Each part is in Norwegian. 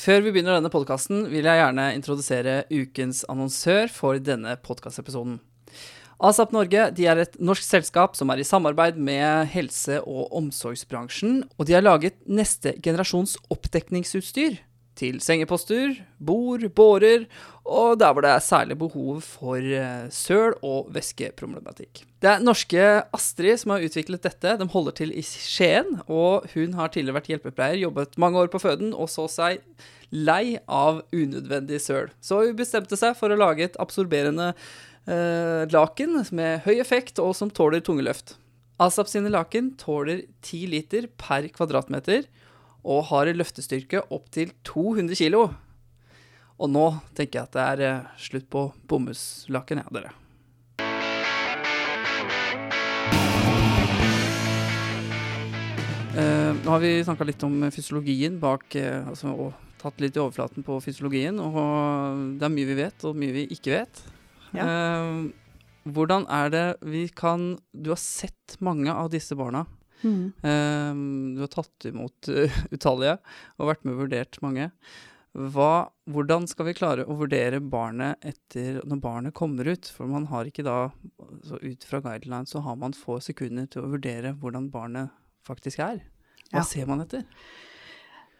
Før vi begynner denne podkasten, vil jeg gjerne introdusere ukens annonsør for denne podkastepisoden. ASAP Norge er et norsk selskap som er i samarbeid med helse- og omsorgsbransjen, og de har laget neste generasjons oppdekningsutstyr til sengeposter, bord, bårer og der hvor det er særlig behov for eh, søl- og væskeproblematikk. Det er norske Astrid som har utviklet dette. De holder til i Skien, og hun har tidligere vært hjelpepleier, jobbet mange år på føden og så seg lei av unødvendig søl. Så hun bestemte seg for å lage et absorberende eh, laken med høy effekt og som tåler tunge løft. Asap sine laken tåler 10 liter per kvadratmeter og har løftestyrke opp til 200 kilo. Og nå tenker jeg at det er eh, slutt på bomullslaken, ja, dere. Eh, nå har vi snakka litt om fysiologien bak eh, altså, Og tatt litt i overflaten på fysiologien. Og det er mye vi vet, og mye vi ikke vet. Ja. Eh, hvordan er det vi kan Du har sett mange av disse barna. Mm. Eh, du har tatt imot uh, utallige og vært med og vurdert mange. Hva, hvordan skal vi klare å vurdere barnet etter når barnet kommer ut? For man har ikke da så Ut fra guidelines så har man få sekunder til å vurdere hvordan barnet faktisk er. Hva Ja. ser man etter?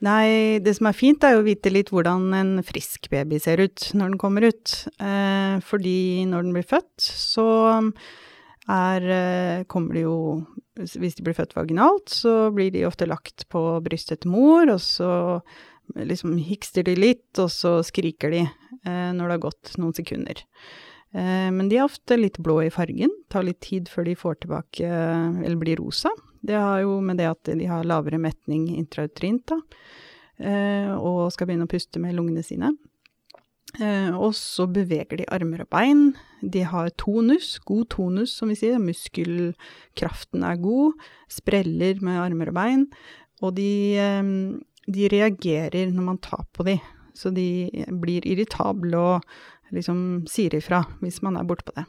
Nei, det som er fint, er jo å vite litt hvordan en frisk baby ser ut når den kommer ut. Eh, fordi når den blir født, så er eh, Kommer de jo Hvis de blir født vaginalt, så blir de ofte lagt på brystet til mor, og så liksom hikster de litt, og så skriker de eh, når det har gått noen sekunder. Eh, men de er ofte litt blå i fargen. Tar litt tid før de får tilbake eh, eller blir rosa. Det har jo med det at de har lavere metning intrauterint, da. Eh, og skal begynne å puste med lungene sine. Eh, og så beveger de armer og bein. De har tonus, god tonus, som vi sier. Muskelkraften er god. Spreller med armer og bein. Og de, eh, de reagerer når man tar på de. Så de blir irritable og liksom sier ifra hvis man er bortpå det.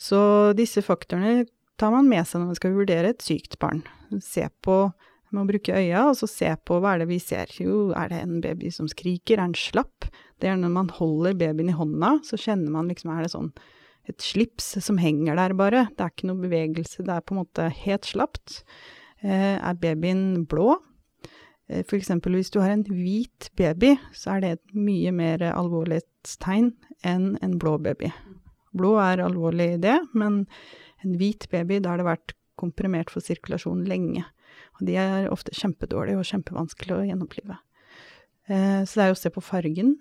Så disse faktorene tar man med seg når man skal vurdere et sykt barn. Se på Man må bruke øya, og så se på hva er det vi ser. Jo, er det en baby som skriker? Er den slapp? Det er når man holder babyen i hånda, så kjenner man liksom Er det sånn et slips som henger der, bare? Det er ikke noe bevegelse, det er på en måte helt slapt. Eh, er babyen blå? Eh, For eksempel hvis du har en hvit baby, så er det et mye mer alvorlighetstegn enn en blå baby. Blå er alvorlig det, men en hvit baby, da har det vært komprimert for sirkulasjon lenge. Og de er ofte kjempedårlige og kjempevanskelig å gjenopplive. Eh, så det er jo å se på fargen.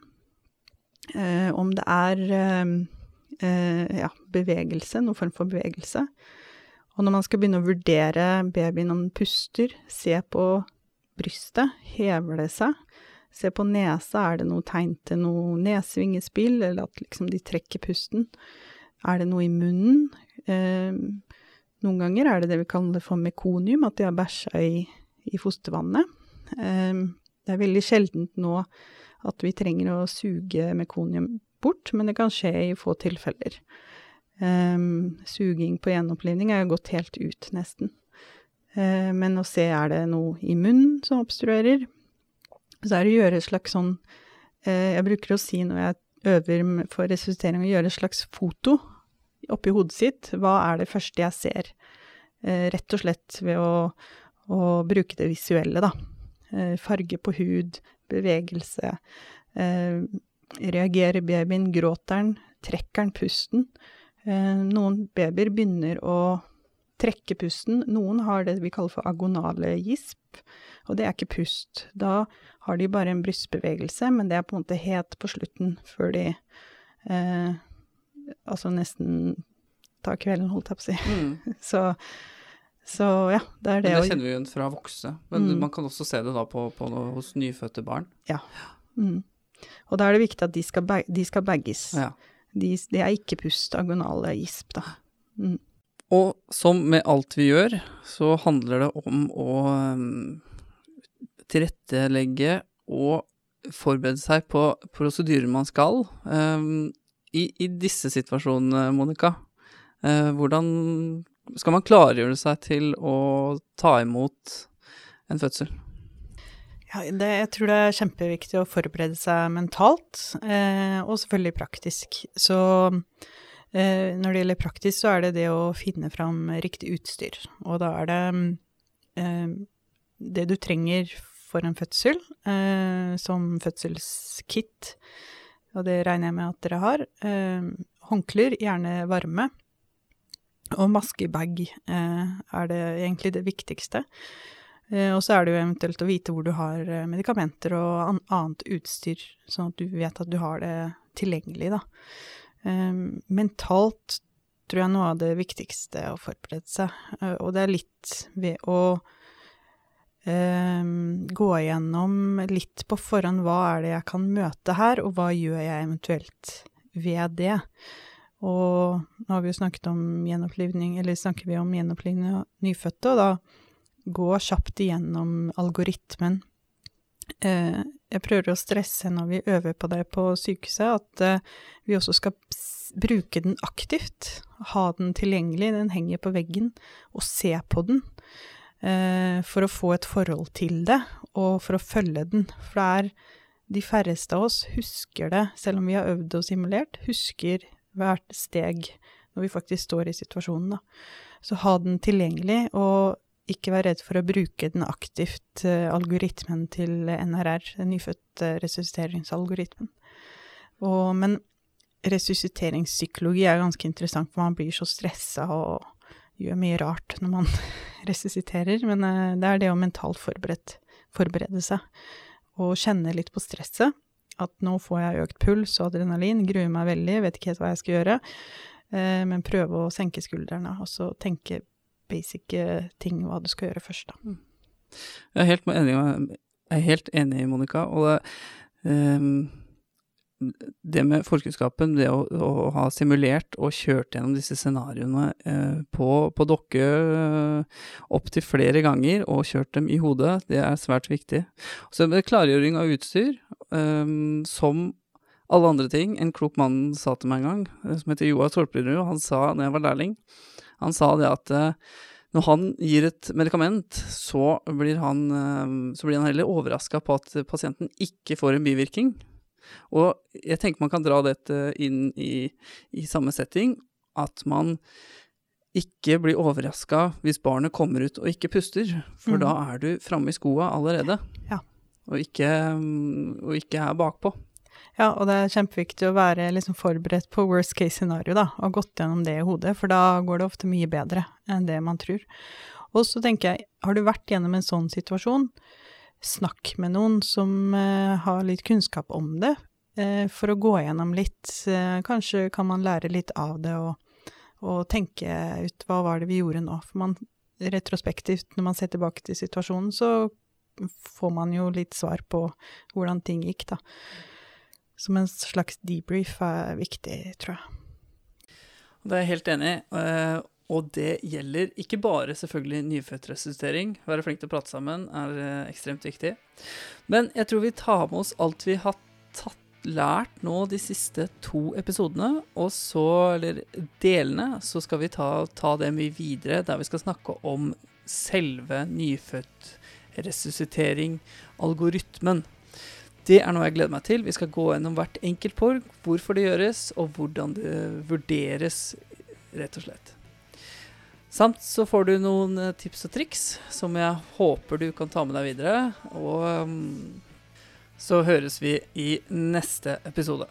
Eh, om det er eh, ja, bevegelse, noen form for bevegelse. Og når man skal begynne å vurdere babyen om den puster, se på brystet, hever det seg? Se på nesa, er det noe tegn til noe nesvingespill, eller at liksom de trekker pusten? Er det noe i munnen? Eh, noen ganger er det det vi kaller for mekonium, at de har bæsja i, i fostervannet. Eh, det er veldig sjeldent nå at vi trenger å suge mekonium bort, men det kan skje i få tilfeller. Eh, suging på gjenopplivning er jo gått helt ut, nesten. Eh, men å se er det noe i munnen som obstruerer. Så er det å gjøre et slags sånn eh, Jeg bruker å si når jeg øver for resuscitering, å gjøre et slags foto oppi hodet sitt. Hva er det første jeg ser? Eh, rett og slett ved å, å bruke det visuelle, da. Eh, farge på hud, bevegelse. Eh, reagerer babyen? Gråter den? Trekker den pusten? Noen babyer begynner å trekke pusten. Noen har det vi kaller for agonale gisp, og det er ikke pust. Da har de bare en brystbevegelse, men det er på en måte helt på slutten før de eh, altså nesten ta kvelden, holdt jeg på å si. Mm. Så, så ja, det er Men det, det kjenner vi jo igjen fra voksne. Men Mm. man kan også se det da på, på noe, hos nyfødte barn. mm. Og da er det viktig at de skal, bag, de skal bagges. Ja. De, det er ikke pust, agonale gisp, da. Mm. Og som med alt vi gjør, så handler det om å um, tilrettelegge og forberede seg på prosedyrer man skal. Um, i, I disse situasjonene, Monica, eh, hvordan skal man klargjøre seg til å ta imot en fødsel? Ja, det, jeg tror det er kjempeviktig å forberede seg mentalt, eh, og selvfølgelig praktisk. Så eh, når det gjelder praktisk, så er det det å finne fram riktig utstyr. Og da er det eh, det du trenger for en fødsel, eh, som fødselskit, og det regner jeg med at dere har. Eh, håndklær, gjerne varme. Og maskebag eh, er det egentlig det viktigste. Eh, og så er det jo eventuelt å vite hvor du har eh, medikamenter og an annet utstyr, sånn at du vet at du har det tilgjengelig, da. Um, mentalt tror jeg noe av det viktigste å forberede seg, uh, og det er litt ved å um, gå igjennom litt på forhånd hva er det jeg kan møte her, og hva gjør jeg eventuelt ved det. Og nå har vi jo snakket om gjenopplivning, eller snakker vi om gjenopplivning av nyfødte, og da gå kjapt igjennom algoritmen. Eh, jeg prøver å stresse når vi øver på det på sykehuset, at eh, vi også skal bruke den aktivt. Ha den tilgjengelig, den henger på veggen, og se på den. Eh, for å få et forhold til det, og for å følge den. For det er de færreste av oss husker det, selv om vi har øvd og simulert, husker hvert steg når vi faktisk står i situasjonen, da. Så ha den tilgjengelig, og ikke være redd for å bruke den aktivt, uh, algoritmen til NRR, den nyfødte resusciteringsalgoritmen. Og, men resusciteringspsykologi er ganske interessant, for man blir så stressa og gjør mye rart når man resusciterer. Men uh, det er det å mentalt forberedt, forberede seg og kjenne litt på stresset. At nå får jeg økt puls og adrenalin, gruer meg veldig, vet ikke helt hva jeg skal gjøre. Uh, men prøve å senke skuldrene og så tenke basic ting hva du skal gjøre først, da. Mm. Jeg er helt enig, jeg er helt enig Monica. Og um, det med forkunnskapen, det å, å, ha simulert og kjørt gjennom disse scenarioene eh, på, på dokke eh, opptil flere ganger, og kjørt dem i hodet, det er svært viktig. Så med klargjøring av utstyr, eh, som alle andre ting. En klok mann sa til meg en gang, som heter Joar Torplerud, han sa da jeg var lærling han sa det at eh, når han gir et medikament, så blir han, uh, så blir han heller overraska på at pasienten ikke får en bivirkning. Og jeg tenker man kan dra dette inn i, i samme setting, at man ikke blir overraska hvis barnet kommer ut og ikke puster, for mm. da er du framme i skoa allerede. Ja. Og, ikke, og ikke er bakpå. Ja, og det er kjempeviktig å være liksom forberedt på worst case scenario, da, og gått gjennom det i hodet, for da går det ofte mye bedre enn det man tror. Og så tenker jeg, har du vært gjennom en sånn situasjon, snakk med noen som uh, har litt kunnskap om det, uh, for å gå gjennom litt. Uh, kanskje kan man lære litt av det og, og, tenke ut hva var det vi gjorde nå. For man retrospektivt, når man ser tilbake til situasjonen, så får man jo litt svar på hvordan ting gikk, da som en slags debrief er viktig, tror jeg. Det er jeg helt enig i. Og det gjelder ikke bare selvfølgelig nyfødtresuscitering. Være flink til å prate sammen er eh, ekstremt viktig. Men jeg tror vi tar med oss alt vi har tatt, lært nå de siste to episodene. Og så, eller delene, så skal vi ta, ta det mye videre, der vi skal snakke om selve nyfødtresuscitering, algoritmen. Det er noe jeg gleder meg til. Vi skal gå gjennom hvert enkelt porg, hvorfor det gjøres, og hvordan det vurderes, rett og slett. Samt så får du noen eh, tips og triks som jeg håper du kan ta med deg videre. Og um, så høres vi i neste episode.